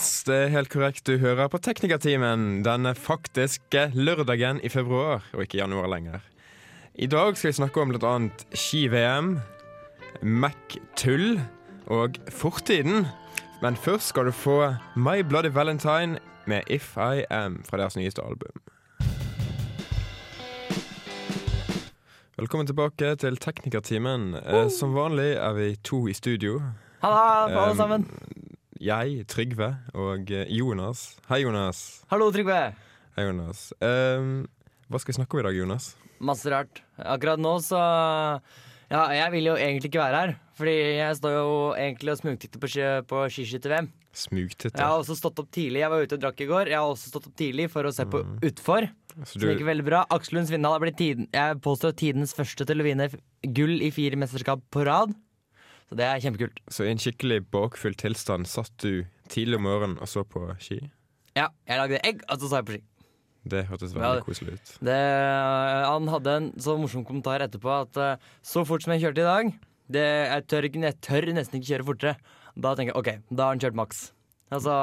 Yes, det er helt korrekt. Du hører på Teknikertimen denne faktiske lørdagen i februar, og ikke januar lenger. I dag skal vi snakke om bl.a. ski-VM, Mac-tull og fortiden. Men først skal du få My Bloody Valentine med If I Am fra deres nyeste album. Velkommen tilbake til Teknikertimen. Eh, som vanlig er vi to i studio. Halla, alle Um, sammen. Jeg, Trygve, og eh, Jonas. Hei, Jonas. Hallo, Trygve. Hei, Jonas. Um, hva skal vi snakke om i dag, Jonas? Masse rart. Akkurat nå så Ja, jeg vil jo egentlig ikke være her. Fordi jeg står jo egentlig og smugtitter på, ski- på skiskytter-VM. Smugtitter? Jeg har også stått opp tidlig. Jeg var ute og drakk i går. Jeg har også stått opp tidlig for å se på utfor. Så Som gikk veldig bra. Aksel Lund Svindal er blitt tiden, jeg påstår tidens første til å vinne gull i fire mesterskap på rad. Så det er kjempekult. så i en skikkelig bakfull tilstand satt du tidlig om morgenen og så på ski? Ja, jeg lagde egg, og så sa jeg på ski. Det hørtes veldig ja, koselig ut. Det, han hadde en så morsom kommentar etterpå at eh, så fort som jeg kjørte i dag det, jeg, tør jeg tør nesten ikke kjøre fortere. Da tenker jeg OK, da har han kjørt maks. Altså,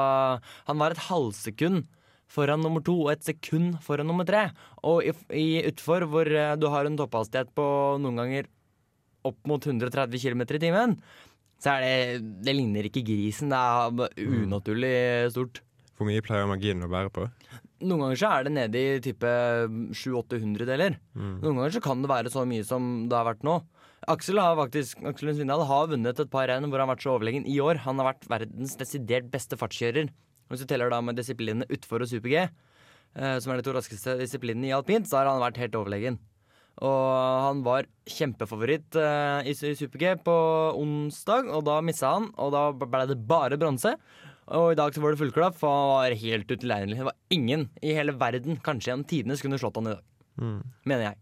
han var et halvsekund foran nummer to og et sekund foran nummer tre. Og i, i utfor, hvor eh, du har en topphastighet på noen ganger opp mot 130 km i timen, så er det Det ligner ikke grisen. Det er unaturlig stort. Hvor mye pleier marginen å bære på? Noen ganger så er det nede i type 700-800 deler. Noen ganger så kan det være så mye som det har vært nå. Aksel har faktisk Aksel Svindal har vunnet et par renn hvor han har vært så overlegen i år. Han har vært verdens desidert beste fartskjører. Hvis du teller da med disiplinene utfor og super-G, eh, som er de to raskeste disiplinene i alpint, så har han vært helt overlegen. Og han var kjempefavoritt eh, i su- super-G på onsdag, og da missa han. Og da ble det bare bronse. Og i dag så var det fullklapp, for han var helt utilregnelig. Det var ingen i hele verden, kanskje gjennom tidene, som kunne slått han i dag. Mener jeg.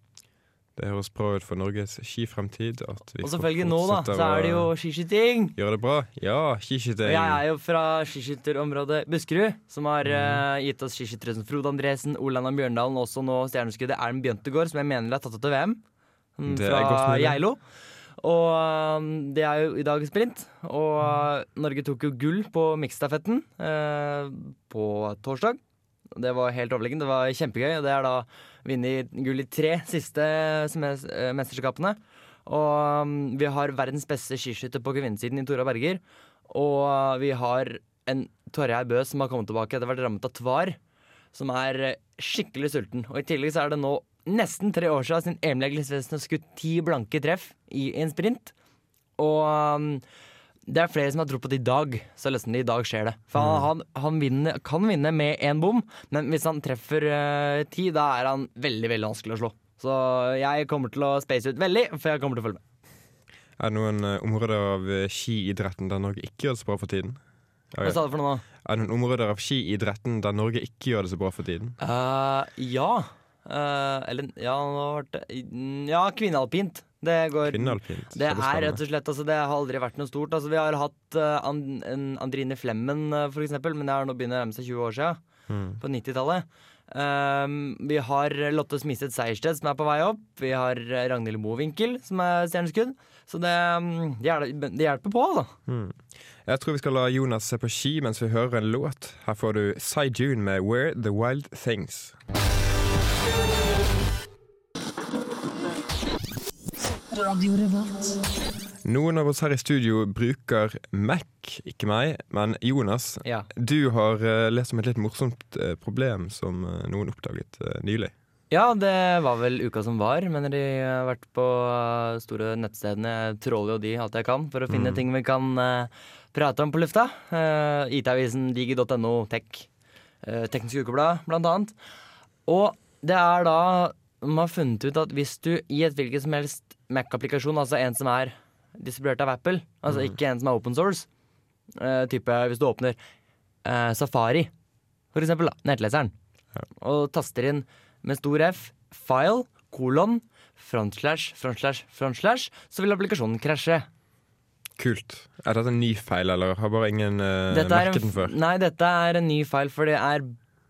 Det høres bra ut for Norges skifremtid. Og selvfølgelig nå, da, så er det jo skiskyting. Gjør det bra? Ja, skiskyting. Jeg er jo fra skiskytterområdet Buskerud, som har mm. uh, gitt oss skiskyttere som Frode Andresen, Olanda Bjørndalen, også nå stjerneskuddet Erlend Bjøntegård, som jeg mener har tatt av til VM. mm, Det Fra. Geilo. Og um, det er jo i dag sprint. Og uh, Norge tok jo gull på miksstafetten eh, på torsdag. Det var helt overlegent. Det var kjempegøy. Og det er da vunnet gull i tre siste eh, mesterskapene. Og um, vi har verdens beste skiskytter på kvinnesiden i Tora Berger. Og vi har en Torjei Bø som har kommet tilbake etter å ha vært rammet av tvar. Som er eh, skikkelig sulten. Og i tillegg så er det nå nesten tre år siden sin Emil Eglesvesen har skutt ti blanke treff i en sprint. Og um, det er flere som har tro på det i dag, så nesten i dag skjer det. For han, han, han vinner, kan vinne med én bom, men hvis han treffer uh, ti, da er han veldig veldig vanskelig å slå. Så jeg kommer til å space ut veldig, for jeg kommer til å følge med. Er det noen eh, områder av skiidretten der Norge ikke gjør det så bra for tiden? Hva sa du for noe nå? Er det noen områder av skiidretten der Norge ikke gjør det så bra for tiden? Uh, ja. Uh, eller ja, nå ble det Ja, kvinnealpint. Det går. Det er rett og slett, altså, det har aldri vært noe stort. Altså, vi har hatt uh, And en Andrine Flemmen, uh, for eksempel, men det har nå begynt å nærme seg 20 år siden. Mm. På 90-tallet. Um, vi har Lotte Smiseth Seiersted, som er på vei opp. Vi har eh, Ragnhild Mowinckel, som er stjerneskudd. Så det, mm, det, hjelper på, altså. Mm. Jeg tror vi skal la Jonas se på ski mens vi hører en låt. Her får du Cy June med 'Where the Wild Things'. Noen av oss her i studio bruker Mac, ikke meg, men Jonas. Ja. Du har eh, lest om et litt morsomt eh, problem som eh, noen oppdaget nylig. Ja, det var vel uka som var, mener de har vært på store nettstedene. Jeg tråler jo de alt jeg kan for å finne ting vi kan prate om på lufta. IT-avisen, digi.no, tech, Teknisk Ukeblad, blant annet. Og det er da man har funnet ut at hvis du i et hvilket som helst Mac-applikasjon, altså en som er distribuert av Apple, altså ikke en som er open source, Uh, type hvis du åpner uh, Safari, for eksempel, da, nettleseren, og taster inn med stor F, file, kolon, frontslash, frontslash, frontslash, så vil applikasjonen krasje. Kult. Er dette en ny feil, eller har bare ingen uh, er merket en, den før? nei, dette er en ny feil, for det er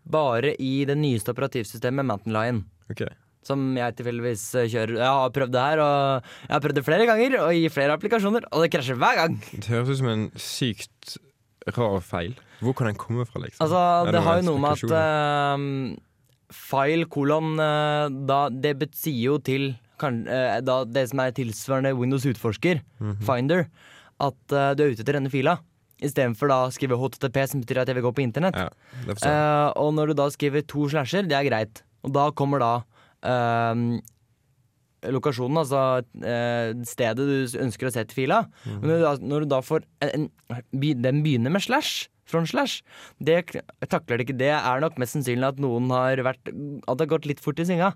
bare i det nyeste operativsystemet, Mountain Lion. Ok. Som jeg tilfeldigvis eh, kjører. Jeg har prøvd det her, og jeg har prøvd det flere ganger, og i flere applikasjoner, og det krasjer hver gang. Det høres ut som en sykt rar feil. Hvor kan den komme fra, liksom? Altså, det, det har jo noe med at uh, file kolon uh, da, Det sier jo til kan, uh, da, det som er tilsvarende Windows utforsker, Mhm. Finder, at du er ute etter denne fila. Istedenfor å skrive HTTP, som betyr at jeg vil gå på internett. Ja, og når du da skriver to slasher, det er greit. Og da kommer da ehm, lokasjonen, altså eh, stedet du ønsker å se til fila. Mm. Men når du, da, når du da får en, en, Den begynner med slash. Front slash. Det takler det ikke. Det er nok mest sannsynlig at noen har vært At det har gått litt fort i svinga.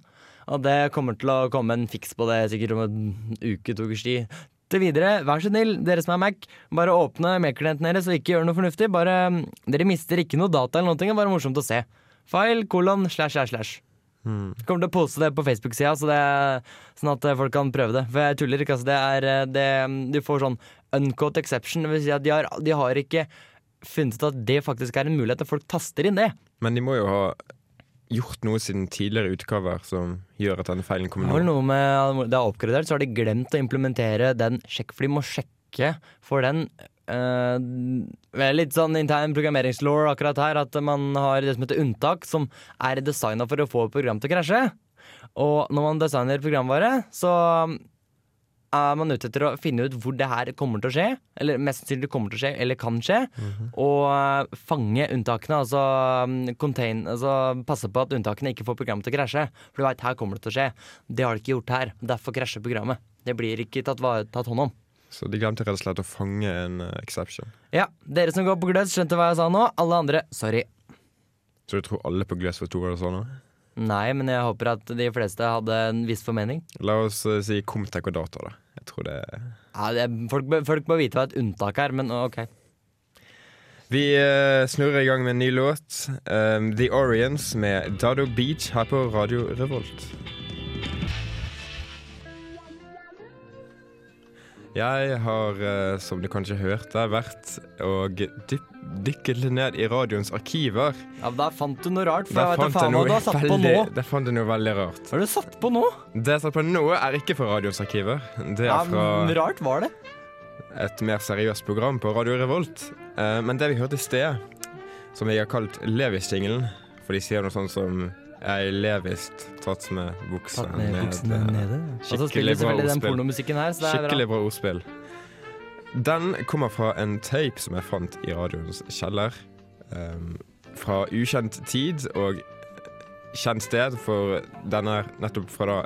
Og det kommer til å komme en fiks på det sikkert om en uke, to ukers tid. Til videre, vær så snill, dere som er Mac, bare åpne Mac-klienten deres og ikke gjør noe fornuftig. Bare, dere mister ikke noe data eller noe, det er bare morsomt å se. File, kolon, slash, slash, slash. Jeg kommer til å poste det på Facebook-sida, så sånn at folk kan prøve det. For jeg tuller ikke. Altså, det er, eh, det, du får sånn uncaught exception. Det vil si at de har, de har ikke funnet ut at det faktisk er en mulighet, at folk taster inn det. Men de må jo ha gjort noe siden tidligere utgaver som gjør at denne feilen kommer nå. Det er oppgradert, så har de glemt å implementere den sjekk, for de må sjekke for den. Vel, litt sånn intern programmeringslaw akkurat her, at man har det som heter unntak, som er designa for å få et program til å krasje. Og når man designer programvare, så er man ute etter å finne ut hvor det her kommer til å skje, eller mest sannsynlig kommer til å skje, eller kan skje, og eh, fange unntakene. Altså, mm, contain, altså passe på at unntakene ikke får programmet til å krasje. For du veit, her kommer det til å skje. Det har de ikke gjort her. Derfor krasjer programmet. Det blir ikke tatt, tatt hånd om. Så de glemte rett og slett å fange en uh, exception. Ja, dere som går på gløs, skjønte hva jeg sa nå. Alle andre, sorry. Så du tror alle på Gløs forsto hva du sa nå? Nei, men jeg håper at de fleste hadde en viss formening. La oss uh, si Comtec og data, da. Jeg tror det Ja, det, folk, folk må vite hva et unntak er, men OK. Vi uh, snurrer i gang med en ny låt. Um, The Orients med Dado Beach her på Radio Revolt. Jeg har, eh, som du kanskje hørte, vært og dykket litt ned i radioens arkiver. Ja, Da fant du noe rart, for Der jeg vet faen hva du har satt på nå. Der fant jeg noe veldig rart. Hva har du satt på nå? Det jeg satt på nå, er ikke fra radioens arkiver. Det er Ja, fra Rart var det. et mer seriøst program på Radio Revolt. Eh, men det vi hørte i sted, som jeg har kalt Levis-jingelen, for de sier noe sånt som Jeg med buksa Tatt med buksene nede. nede. Skikkelig bra ordspill. her, er Skikkelig bra. ordspill. Den kommer fra en tape som jeg fant i radioens kjeller. Um, fra ukjent tid og kjent sted, for den er nettopp fra da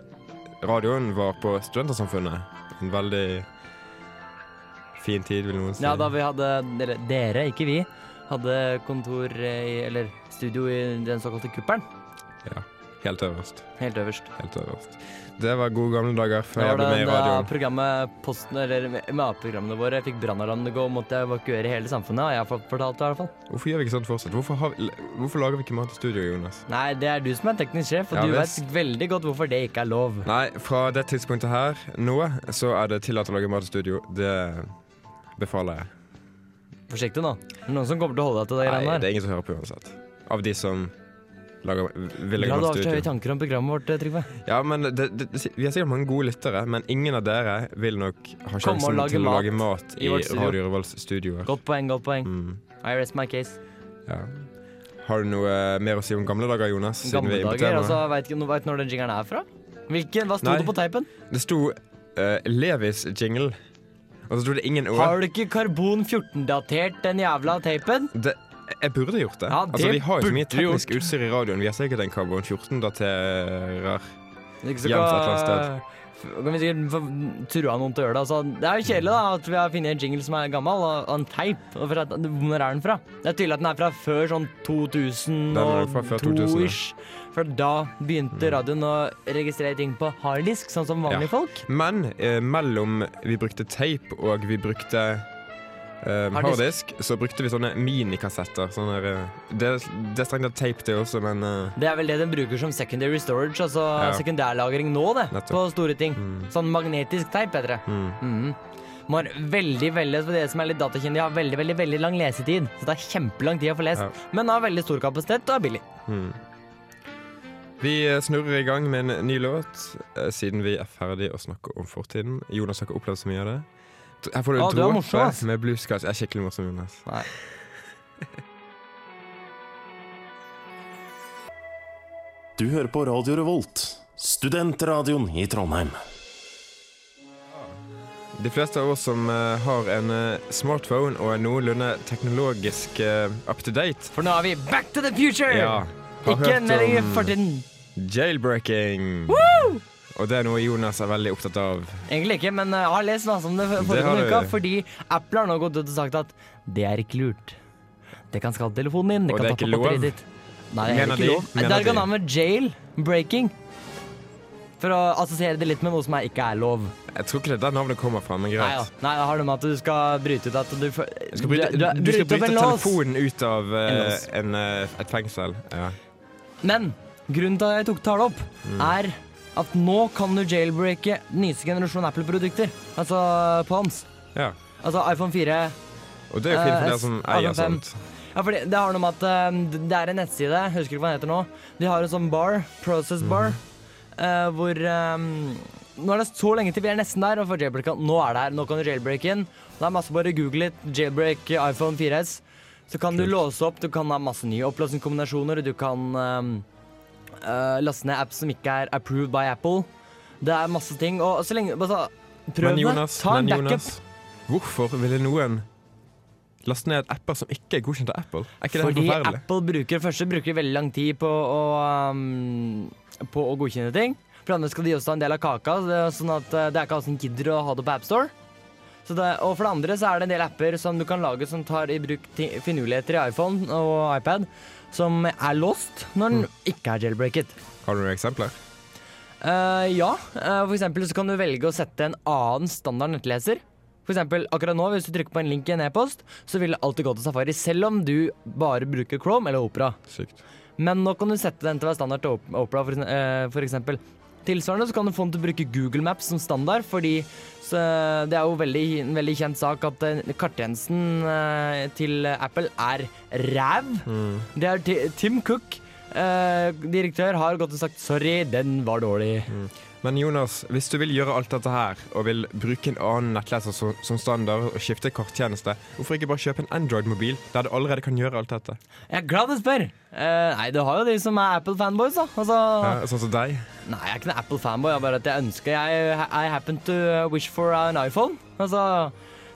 radioen var på Studentersamfunnet. En veldig fin tid, vil noen si. Ja, da vi hadde Eller dere ikke vi, hadde kontor i Eller studio i den såkalte kuppelen. Ja, helt øverst. Helt øverst. Helt øverst. Det var gode gamle dager før jeg ble med i da radioen. programmet Posten, eller MA-programmene våre fikk brannalarmen gå og måtte evakuere hele samfunnet. Har jeg fortalt det, i hvert fall. Hvorfor gjør vi ikke sånt fortsatt? Hvorfor, har, hvorfor lager vi ikke mat i studio, Jonas? Nei, det er du som er teknisk sjef, og Ja, du visst. vet veldig godt hvorfor det ikke er lov. Nei, fra det tidspunktet her, nå, så er det tillatt å lage mat i studio. Det befaler jeg. Forsiktig nå. Noen som kommer til å holde deg til det greiene det er ingen som hører på uansett. Av de som lager, vil Ja, du har så høye tanker om programmet vårt, eh, Trygve. Ja, men det, det, Vi har sikkert mange gode lyttere, men ingen av dere vil nok ha sjansen til å mat lage mat i i. Radio Revolts studioer. Godt poeng, godt poeng. Mm, I rest my case. ja. Har du noe eh, mer å si om gamle dager, Jonas? Gamle er dager. Altså, Veit vet du når den jingeren er fra? Hvilken? Hva sto Nei. det på teipen? Det sto uh, Levis jingle, og så sto det ingen ord. Har du ikke karbon 14-datert den jævla teipen? Det, jeg burde gjort det. Ja, det altså, vi har jo så mye teknisk gjort. utstyr i radioen. Vi har sikkert en Carbon 14-daterer. Ikke så Gjemt et eller annet sted. kan vi sikkert trua noen til å gjøre det. Altså, det er jo kjedelig da at vi har funnet en jingle som er gammel, og og en teip. Og for at, hvor er den fra? Det er tydelig at den er fra før sånn Den er fra før 2000, ja. 2002-ish. For da begynte radioen å registrere ting på harddisk, sånn som vanlige Ja. folk. Men eh, mellom vi brukte teip og vi brukte eh, Harddisk. så brukte vi sånne minikassetter. Sånne, eh, det, det er strengt tatt tape, det også, men uh, Det er vel det den bruker som secondary storage, altså Ja. sekundærlagring nå, det. Nettopp. På store ting. mm, Sånn magnetisk teip heter det. mm. Mm. Man har veldig, veldig, for det som er litt datakyndige, har veldig, veldig, veldig lang lesetid. Så det er kjempelang tid å få lest. Ja. Men har veldig stor kapasitet og er billig. Mm. Vi snurrer i gang med en ny låt, siden vi er ferdig å snakke om fortiden. Jonas har ikke opplevd så mye av det. Her får du en er dråpe med Blue Jeg er skikkelig morsom, Jonas. Nei. Du hører på Radio Revolt, studentradioen i Trondheim. De fleste av oss som uh, har en uh, smartphone og er noenlunde teknologisk uh, up to date, For nå er vi back to the future! ja, har Ikke hørt om jailbreaking. jailbreaking. Og det er noe Jonas er veldig opptatt av. Egentlig ikke, men jeg har lest masse om det forrige uke, fordi Apple har nå gått ut og sagt at det er ikke lurt. Det kan skade telefonen din, det Og kan det ta på batteriet ditt. Nei, det er Mener ikke de? lov. Mener Det er de? jail jailbreaking. For å assosiere det litt med noe som ikke er lov. Jeg tror ikke det er der navnet kommer fra, men Nei, ja. greit. Nei, det har noe med at du skal bryte ut at du får- Du skal bryte, du, du, du, skal bryte telefonen ut av uh, En eh, et fengsel. Ja. Men grunnen til at jeg tok tar det opp, Mm. er at nå kan du jailbreake nyeste generasjon Apple-produkter. Altså Palms. ja. Altså iPhone 4. Og det er jo fint for deg som eier 5. sånt. Ja, fordi det har noe med at eh, det er en nettside, jeg husker ikke hva den heter nå. De har en sånn bar, process bar, eh, hvor um, Nå er det så lenge til vi er nesten der, og for Nå er det her, nå kan du jailbreake inn. Det er masse bare google it, jailbreak iPhone 4S. Så kan du låse opp, du kan ha masse nye oppløsningskombinasjoner, du kan eh, eh, laste ned apps som ikke er approved by Apple. Det er masse ting, og så lenge altså, Prøv Men det. Jonas, Ta en men backup. Jonas hvorfor ville noen laste ned apper som ikke er godkjent av Apple? Er ikke det Fordi forferdelig? Apple bruker først bruker veldig lang tid på å, um, på å godkjenne ting. For det andre skal de også ta en del av kaka, så det sånn at uh, det er ikke alle som gidder å ha det på AppStore. Så det, og for det andre så er det en del apper som du kan lage som tar i bruk finurligheter i iPhone og iPad, som er lost når den Mm. ikke er jailbreaket. Har du noen eksempler? Eh, ja, Eh, for eksempel så kan du velge å sette en annen standard nettleser. For eksempel akkurat nå, hvis du trykker på en link i en e-post, så vil det alltid gå til Safari, selv om du bare bruker Chrome eller Opera. Sykt. Men nå kan du sette den til å være standard til Op- Opera, for, eh, for eksempel. Tilsvarende så kan du få den til å bruke Google Maps som standard, fordi så, det er jo veldig, en veldig kjent sak at eh, karttjenesten eh, til Apple er ræv. Mm. Det er Tim Cook, eh, direktør, har gått og sagt 'sorry, den var dårlig'. Men Jonas, hvis du vil gjøre alt dette her, og vil bruke en annen nettleser som, som standard og skifte karttjeneste, hvorfor ikke bare kjøpe en Android-mobil der du allerede kan gjøre alt dette? Jeg er glad du spør. Eh, nei, du har jo de som er Apple-fanboys, da. Altså, Ja, sånn som deg? Nei, jeg er ikke en Apple-fanboy. Jeg bare at jeg ønsker jeg, I happen to wish for an iPhone. Altså,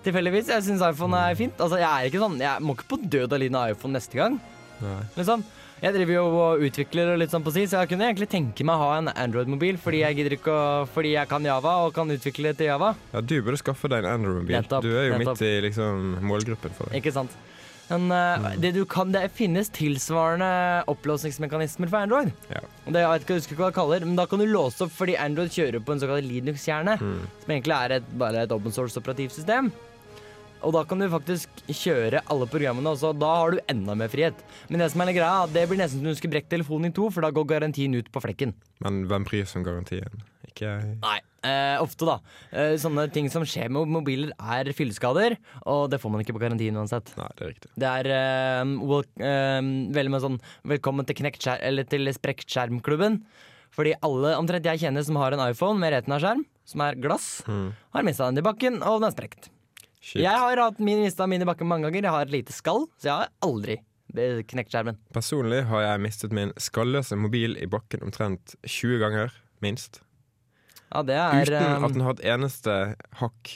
tilfeldigvis. Jeg syns iPhone er fint. Altså, jeg er ikke sånn Jeg må ikke på død og ha iPhone neste gang. Nei. Liksom. Jeg driver jo og utvikler og litt sånn på si, så jeg kunne egentlig tenke meg å ha en Android-mobil fordi jeg gidder ikke å Fordi jeg kan Java og kan utvikle til Java. Ja, du burde skaffe deg en Android-mobil. Du er jo nettopp. midt i liksom, målgruppen for det. Ikke sant? Men eh, det du kan, det finnes tilsvarende opplåsningsmekanismer for Android. Ja. Det, jeg ikke, husker ikke hva jeg kaller, men da kan du låse opp fordi Android kjører på en såkalt Linux-hjerne, Mm. som egentlig er et, bare et open source operativsystem. Og da kan du faktisk kjøre alle programmene og da har du enda mer frihet. Men det som er greia, det blir nesten som du skulle brekke telefonen i to, for da går garantien ut på flekken. Men hvem bryr seg om garantien? Ikke jeg. Nei, eh, ofte da. Eh, sånne ting som skjer med mobiler er fylleskader, og det får man ikke på garantien uansett. Nei, det er riktig. Det er eh, well, eh, veldig med sånn Velkommen til til sprekt skjermklubben. Fordi alle omtrent jeg kjenner som har en iPhone med retina-skjerm, som er glass, Mm. har mista den i bakken, og den er sprekt. Shit. Jeg har hatt min mista min i bakken mange ganger. Jeg har et lite skall, så jeg har aldri knekt skjermen. Personlig har jeg mistet min skalløse mobil i bakken omtrent 20 ganger, minst. Ja, det er Uten at den har et eneste hakk.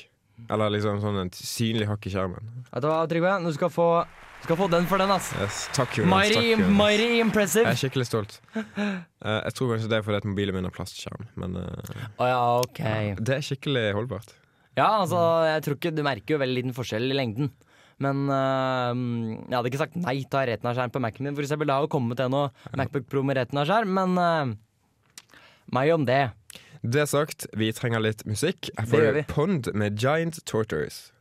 Eller liksom sånn et synlig hakk i skjermen. Vet du hva, Trygve? Du skal få, skal få den for den, ass. Yes. Takk, Jonas. Mighty, Takk, Jonas. mighty impressive. Jeg er skikkelig stolt. Uh, jeg tror kanskje det er fordi at mobilen min har plastskjerm, men uh, oh, ja, ok. det er skikkelig holdbart. Ja, altså, jeg tror ikke, Du merker jo veldig liten forskjell i lengden. Men øh, jeg hadde ikke sagt nei til å ha Retina-skjerm på Mac-en min. For eksempel, det har jo kommet noe Macbook Pro med Retina-skjerm, men øh, meg om det. Det sagt, vi trenger litt musikk. Jeg får Pond med Giant Tortors.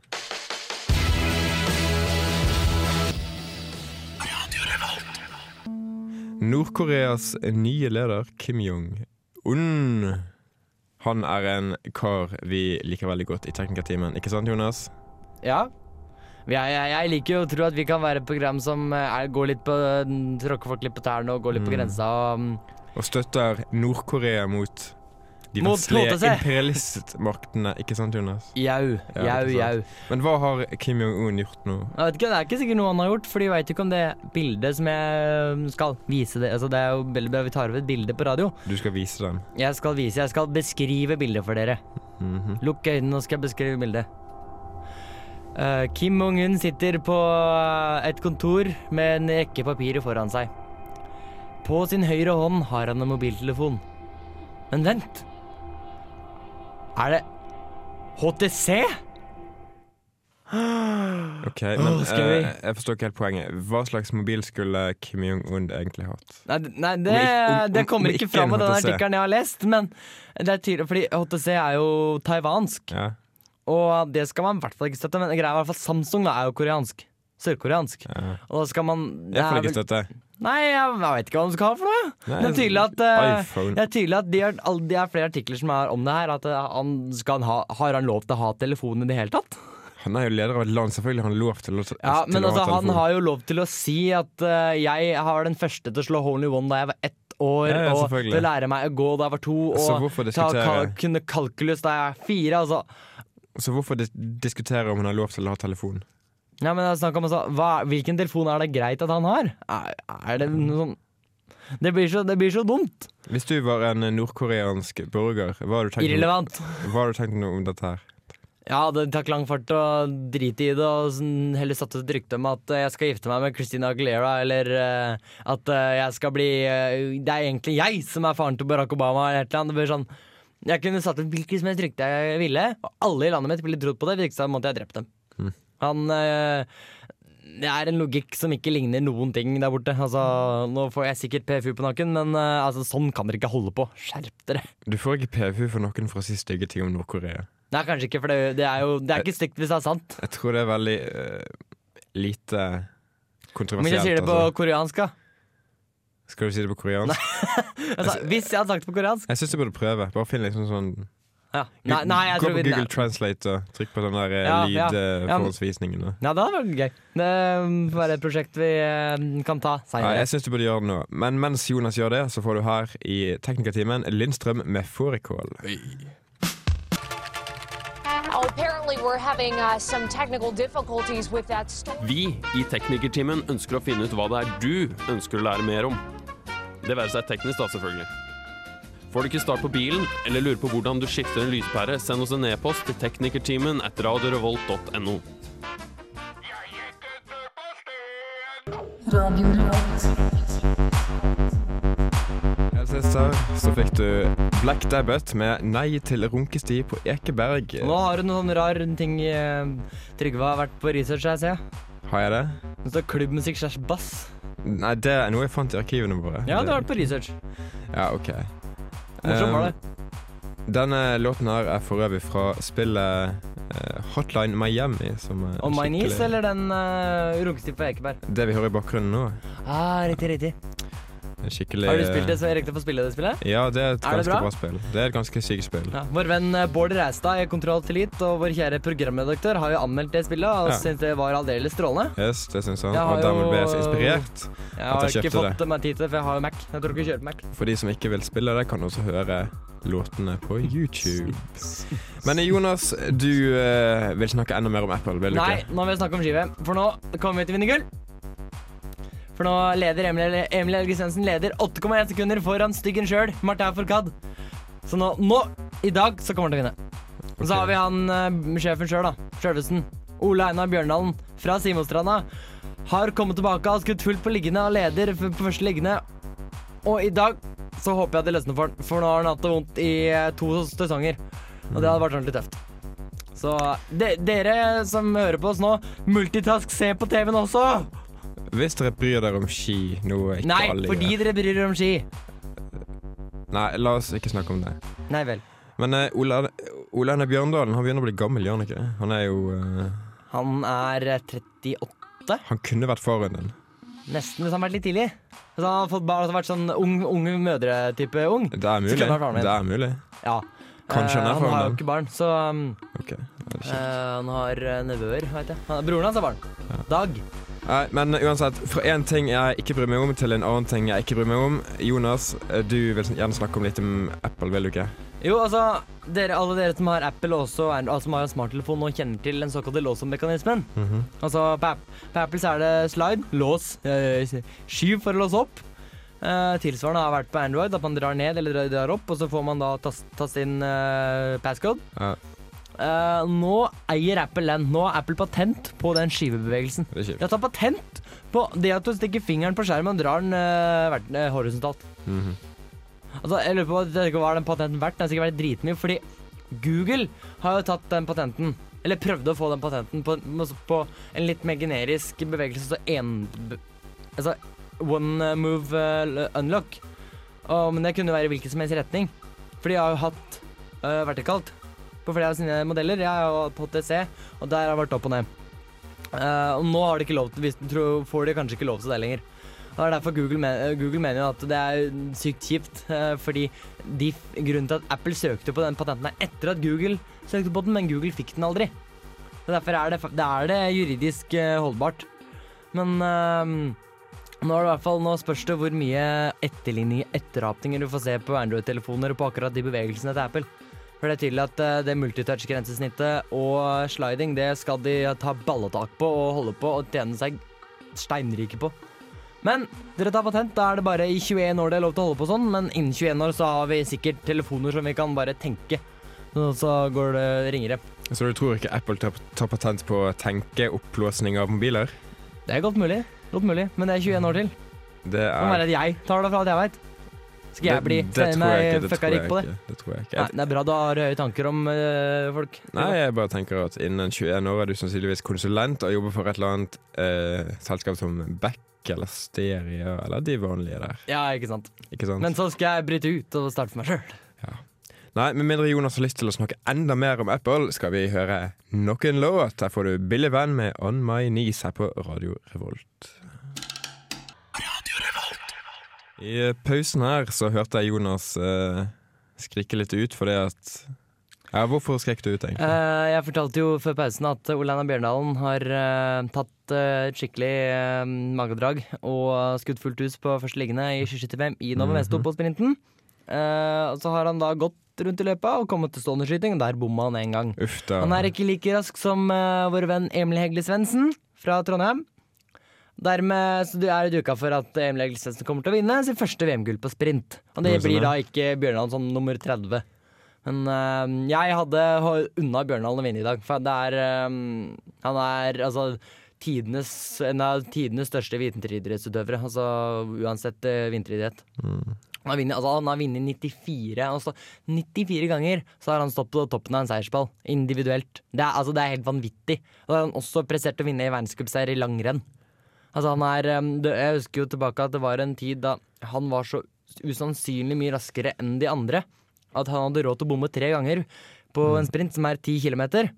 Nord-Koreas nye leder Kim Jong-un han er en kar vi liker veldig godt i Teknikertimen, ikke sant, Jonas? Ja. Jeg, jeg, jeg liker jo å tro at vi kan være et program som eh, er, går litt på tråkker folk litt på tærne og går litt på Mm. grensa. Og, mm, Og støtter Nord-Korea mot de vestlige imperialistmaktene, ikke sant, Jonas? jau, Ja, jau, jau. Men hva har Kim Jong-un gjort nå? Jeg vet ikke, Det er ikke sikkert noe han har gjort, for de veit ikke om det bildet som jeg mm, skal vise det Altså Det er jo veldig bra vi tar over et bilde på radio. Du skal vise dem. Jeg skal vise, jeg skal beskrive bildet for dere. Mhm. Lukk øynene, og skal jeg beskrive bildet. Uh, Kim Jong-un sitter på eh, et kontor med en rekke papirer foran seg. På sin høyre hånd har han en mobiltelefon. Men vent! Er det HTC? Ok, men oh, eh, jeg forstår ikke helt poenget. Hva slags mobil skulle Kim Jong-un egentlig hatt? Nei, nei det, Om om- det kommer om ikke fram av den artikkelen jeg har lest, men det er tydelig, fordi HTC er jo taiwansk, Ja. og det skal man i hvert fall ikke støtte. Men greia er i hvert fall Samsung da, er jo koreansk. Sørkoreansk. ja. Og da skal man Jeg får ikke støtte. Nei, jeg, jeg vet ikke hva de skal ha for noe. Nei, Det er tydelig at uh, det er tydelig at de har, det er flere artikler som er om det her. At eh, han han ha, Har han lov til å ha telefon i det hele tatt? Han er jo leder av et land, selvfølgelig har han lov til å, til Ja, Men å altså, ha han har jo lov til å si at uh, jeg har den første til å slå hole one da jeg var ett år, Ja, ja, og til å lære meg å gå da jeg var to, og ta, kal kunne kalkulus da jeg er fire. Altså. så hvorfor dis diskutere om han har lov til å ha telefon? Ja, men jeg om også, hva, Hvilken telefon er det greit at han har? Er, er det noe sånn det blir, så, det blir så dumt. Hvis du var en nordkoreansk borger, hva har du tenkt, om, Irrelevant. hva har du tenkt om dette her? Ja, det tar lang fart å drite i det og sånn, heller satt ut et rykte om at jeg skal gifte meg med Christina Aguilera, eller eh, at eh, jeg skal bli eh, Det er egentlig jeg som er faren til Barack Obama, eller et eller annet. Det blir sånn Jeg kunne satt ut hvilket som helst rykte jeg ville, og alle i landet mitt ville trodd på det. Ikke så måtte jeg drept dem. Han eh, Det er en logikk som ikke ligner noen ting der borte. Altså, nå får jeg sikkert PFU på nakken, men uh, altså, sånn kan dere ikke holde på. Skjerp dere. Du får ikke PFU for noen for å si stygge ting om Nord-Korea. Nei, kanskje ikke, for det, det er jo Det er ikke stygt hvis det er sant. Jeg tror det er veldig uh, lite Men kontroversielt. jeg sier det på altså. koreansk, da. Skal du si det på koreansk? Altså, hvis jeg hadde sagt det på koreansk Jeg syns du burde prøve. Bare finn liksom sånn ja. Nei, nei, jeg Gå tror på vi Google Translate og trykk på den der lydforholdsvisningen Ja, ja. Ja, det hadde vært gøy. Det er et prosjekt vi eh, kan ta Ja, jeg syns du burde gjøre det nå. Men mens Jonas gjør det, så får du her i Teknikertimen Lindstrøm med fårikål. Apparently, we're having uh, some technical difficulties with that storm. Vi i Teknikertimen ønsker å finne ut hva det er du ønsker å lære mer om. Det være seg teknisk, da, selvfølgelig. Får du ikke start på bilen, eller lurer på hvordan du skifter en lyspære, send oss en e-post til teknikerteamen at radiorevolt.no. Her så fikk du Black Dabbet med 'Nei til runkesti på Ekeberg'. Nå har du noen rar ting eh, Trygve har vært på research, jeg ser. Har jeg det? Det står klubbmusikk slash bass. Nei, det er noe jeg fant i arkivene våre. Ja, du har vært på research. Ja, ok. Morsom var det. Um, Denne låten her er for øvrig fra spillet eh, Hotline Miami. Som er Og My Niece, eller den uh, runkestil på Ekeberg? Det vi hører i bakgrunnen nå. Ah, riktig, riktig. Er Skikkelig Har du spilt det så jeg rekte å få spille det spillet? Ja, det er et Er ganske bra? bra? spill. Det er et ganske sykt spill. Ja. Vår venn eh, Bård Reistad i Kontroll til Elite og vår kjære programredaktør har jo anmeldt det spillet og Ja. syntes det var aldeles strålende. Yes, det syns han. Og dermed ble jeg så inspirert. Jeg At har jeg ikke fått meg tid til det, for jeg har jo Mac. Jeg tror ikke jeg på Mac. For de som ikke vil spille det, kan også høre låtene på YouTube. Men Jonas, du uh, vil snakke enda mer om Apple, vil du Nei, ikke? nå vil jeg snakke om skive. For nå kommer vi til å vinne gull. For nå leder Emil, Emil Elgesensen leder 8,1 sekunder foran styggen sjøl, Martin Fourcade. Så nå, nå, i dag, så kommer han til å vinne. Og så har vi han uh, sjefen sjøl, da. Sjølvesten. Ole Einar Bjørndalen fra Simostranda. Har kommet tilbake, har skutt fullt på liggende og leder på første liggende. Og i dag så håper jeg det løsner for han, for nå har han hatt det vondt i eh, to sesonger. Og det hadde vært ordentlig tøft. Så de, dere som hører på oss nå, multitask, se på TV-en også! Hvis dere bryr dere om ski, noe ikke Nei, alle fordi gjør. dere bryr dere om ski. Nei, la oss ikke snakke om det. Nei vel. Men uh, Ole, Ole Einar Bjørndalen han begynner å bli gammel, gjør han ikke? Han er jo eh, Han er eh, 38. Han kunne vært faren din. Nesten hvis han har vært litt tidlig. Hvis han har fått barn, altså vært sånn ung, unge mødre-type ung. Det er mulig. kunne han vært faren min. Det er mulig. Ja. Kanskje han er Eh, faren Han har jo din. ikke barn, så um, Ok, det er eh, han har eh, nevøer, veit jeg. Han, broren hans har barn. Dag. Nei, men uansett, fra én ting jeg ikke bryr meg om, til en annen ting jeg ikke bryr meg om. Jonas, du vil gjerne snakke om litt om Apple, vil du ikke? Jo, altså, dere, alle dere som har Apple og også er, altså, som har en smarttelefon og kjenner til den såkalte lås-om-mekanismen. Mhm. Altså, på, på Apple så er det slide, lås, øh, skyv for å låse opp. Uh, tilsvarende har vært på Android, at man drar ned eller drar, drar opp, og så får man da tast, taste inn uh, passcode. Ja. Eh, nå eier Apple den. Nå har Apple patent på den skivebevegelsen. De har tatt patent på det at du stikker fingeren på skjermen og drar den uh, horisontalt. Mm. Mhm. Altså, jeg lurer på jeg ikke, Hva den patenten verdt? Den har sikkert vært dritmye, fordi Google har jo tatt den patenten. Eller prøvde å få den patenten på, på en litt mer generisk bevegelse. Så en, altså one move uh, unlock. Og, men det kunne være i hvilken som helst retning. For de har jo hatt vertikalt på flere av sine modeller. Jeg har jo på TC, og der har det vært opp og ned. Uh, og nå har de ikke lov til, tror, får de kanskje ikke lov til det lenger. Og Det er derfor Google, men, Google mener jo at det er sykt kjipt. uh, fordi de, grunnen til at Apple søkte på den patenten er etter at Google søkte på den, men Google fikk den aldri. Så Derfor er det, det, er det juridisk uh, holdbart. Men nå, er det i hvert fall, nå spørs det hvor mye etterligning, etterapninger du får se på Android-telefoner og på akkurat de bevegelsene til Apple. For det er tydelig at eh, det multitouch-grensesnittet og sliding det skal de ta balletak på og holde på og tjene seg steinrike på. Men dere tar patent, da er det bare i 21 år det er lov til å holde på sånn, men innen 21 år så har vi sikkert telefoner som vi kan bare tenke. Så går det ringere. Så du tror ikke Apple tar, tar patent på tenkeopplåsning av mobiler? Det er godt mulig, godt mulig, men det er 21 år til. Det kan er være at jeg tar det fra at jeg veit. Skal jeg bli det, meg fucka rik på det? Det tror jeg ikke. Nei, det er bra du har høye tanker om uh, folk. Nei, jeg bare tenker at innen 21 år er du sannsynligvis konsulent og jobber for et eller annet uh, selskap som Beck eller Stereo eller de vanlige der. Ja, ikke sant. Ikke sant? Men så skal jeg bryte ut og starte for meg sjøl. Nei, med mindre Jonas har lyst til å snakke enda mer om Apple, skal vi høre nok en låt. Der får du Billy Van med On My Knees her på Radio Revolt. I eh, pausen her så hørte jeg Jonas eh, skrike litt ut fordi at Ja, hvorfor skrek du ut, egentlig? Eh, jeg fortalte jo før pausen at Oleina Bjørndalen har eh, tatt eh, et skikkelig uh, magedrag og skutt fullt hus på første liggende i skiskytter-VM i Nova Mesto Mhm. på sprinten. Eh, og så har han da gått rundt i løypa og kommet til stående skyting, og der bomma han én gang. Uff. Han er ikke like rask som eh, vår venn Emil Hegle Svendsen fra Trondheim. Dermed så du er duka for at Emil Hegle kommer til å vinne sitt første VM-gull på sprint. Og det blir da ikke Bjørndalen som nummer 30. Men eh, jeg hadde unna Bjørndalen å vinne i dag, for det er eh, Han er altså tidenes, en av tidenes største vinteridrettsutøvere. Altså uansett uh, vinteridrett. Mm. Han har vunnet altså, han har vunnet 94 altså, 94 ganger så har han stått på toppen av en seiersball, individuelt. Det er, altså, det er helt vanvittig. Og han har også prestert å vinne i verdenscupseier i langrenn. Altså, han er, det, jeg husker jo tilbake at det var en tid da han var så usannsynlig mye raskere enn de andre at han hadde råd til å bomme tre ganger på en sprint som er ti kilometer,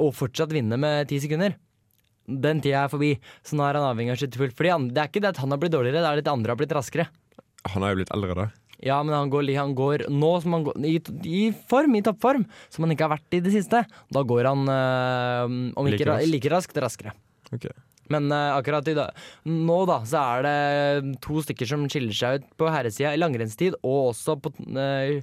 og fortsatt vinne med ti sekunder. Den tida er forbi, så nå er han avhengig av å For det er ikke det at han har blitt dårligere, det er det at de andre har blitt raskere. Han er jo blitt eldre, da. Ja, men han går, han går nå som han går i, i form, i toppform, som han ikke har vært i det siste. Da går han, øh, om ikke like raskt, raskere. Ok. Men uh, akkurat i dag Nå da, så er det to stykker som skiller seg ut på herresida i langrennstid, og også på uh,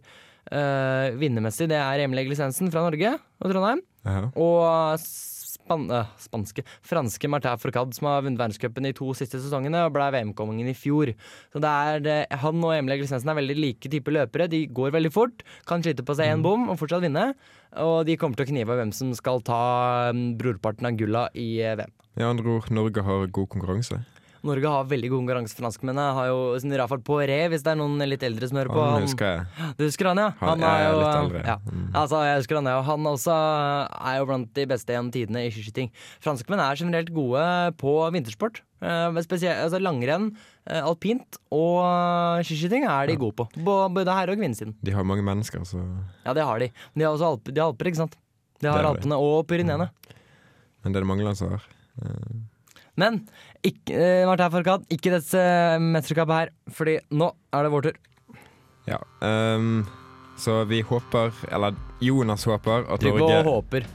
uh, vinnermessig. Det er Emil Egil fra Norge og Trondheim. -huh. Og span spanske franske Martin Fourcade, som har vunnet verdenscupen i to siste sesongene og ble VM-kongen i fjor. Så det er, Han og Emil Egil er veldig like typer løpere. De går veldig fort, kan skyte på seg én bom og fortsatt vinne. Og de kommer til å knive hvem som skal ta mm, brorparten av gulla i VM. Med andre ord, Norge har god konkurranse. Norge har veldig god konkurranse. Franskmennene har jo sin Rafael Poiré, hvis det er noen litt eldre som hører på. Han Han- husker jeg. du husker han, ja? Han er er jo, litt eldre. Ja. Mm. Altså, jeg husker han, ja. Han også er jo blant de beste gjennom tidene i skiskyting. Franskmenn er generelt gode på vintersport. Eh, altså langrenn, eh, alpint og skiskyting er de gode på. Både herre- og kvinnesiden. De har mange mennesker, så Ja, det har de. Men de har også alper, de har alper ikke sant? De har. Alpene og Pyreneene. Men det er det mange land som har. Eh, Men ikke, eh, Martin Forkat, ikke dette eh, mesterskapet her, fordi nå er det vår tur. Ja. Um, så vi håper, eller Jonas håper, at Trygve og håper.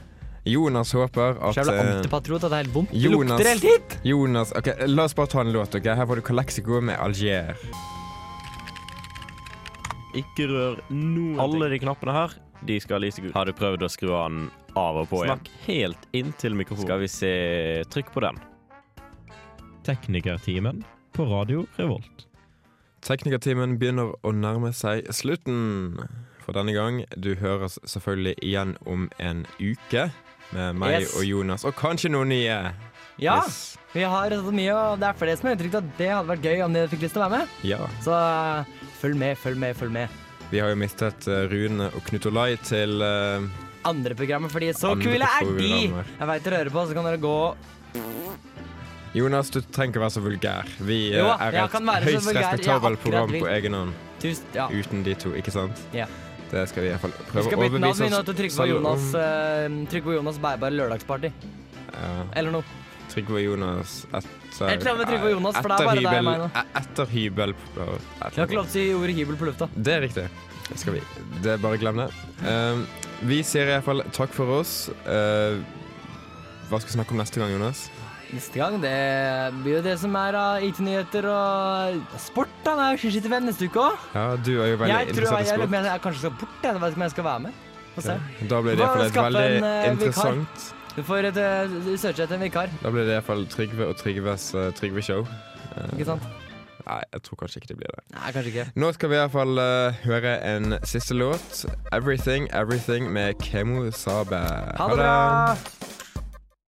Jonas håper at jævla eh, antipatriot at det er helt vondt. Det Jonas- lukter helt hit! Jonas Ok, La oss bare ta en låt. ok? Her får du Calexico med Alger. Ikke rør noen Alle de knappene her, de skal lyse gult. Har du prøvd å skru den av og på igjen? Snakk helt inntil mikrofonen. Skal vi se Trykk på den. Teknikertimen på Radio Revolt. Teknikertimen begynner å nærme seg slutten for denne gang. Du høres selvfølgelig igjen om en uke med meg Yes. og Jonas, og kanskje noen nye. Ja, Yes. vi har så mye, og det er flere som har uttrykt at det hadde vært gøy om de fikk lyst til å være med. Ja. Så eh, følg med, følg med, følg med. Vi har jo mistet eh, Rune og Knut Olai til eh, Andre programmer, fordi så Andre kule er de! Jeg veit dere hører på, så kan dere gå Jonas, du trenger ikke være så vulgær. Vi eh, Jo, er et høyst respektabelt program på egen hånd. Ja. Uten de to, ikke sant? Ja. Det skal vi i hvert fall prøve å overbevise oss. vi nå oss til Trygve og Jonas, Jonas bærbare lørdagsparty. Ja. Eller noe. Trygve og Jonas etter annet med Trygve og Jonas, for det er bare deg og meg nå. Etter hybel Vi har ikke lov til å si ordet hybel på lufta. Det er riktig. Det skal vi. Det bare glem det. Uh, vi sier iallfall takk for oss. Uh, hva skal vi snakke om neste gang, Jonas? Neste gang det blir jo det som er av IT-nyheter og sport. da, Det er skiskitt-VM neste uke òg. Ja, du er jo veldig Jeg tror interessert jeg, i jeg, sport. Jeg, jeg kanskje skal bort. Jeg vet ikke om jeg skal være med. Få se. Da blir det iallfall et veldig en, uh, interessant Du får et, uh, søke etter en vikar. Da blir det iallfall Trygve og Trygves uh, Trygve-show. Uh, Ikke sant? Nei, jeg tror kanskje ikke det blir det. Nei, kanskje ikke. Nå skal vi iallfall uh, høre en siste låt. 'Everything Everything' med Kemo Sabe. Ha det bra!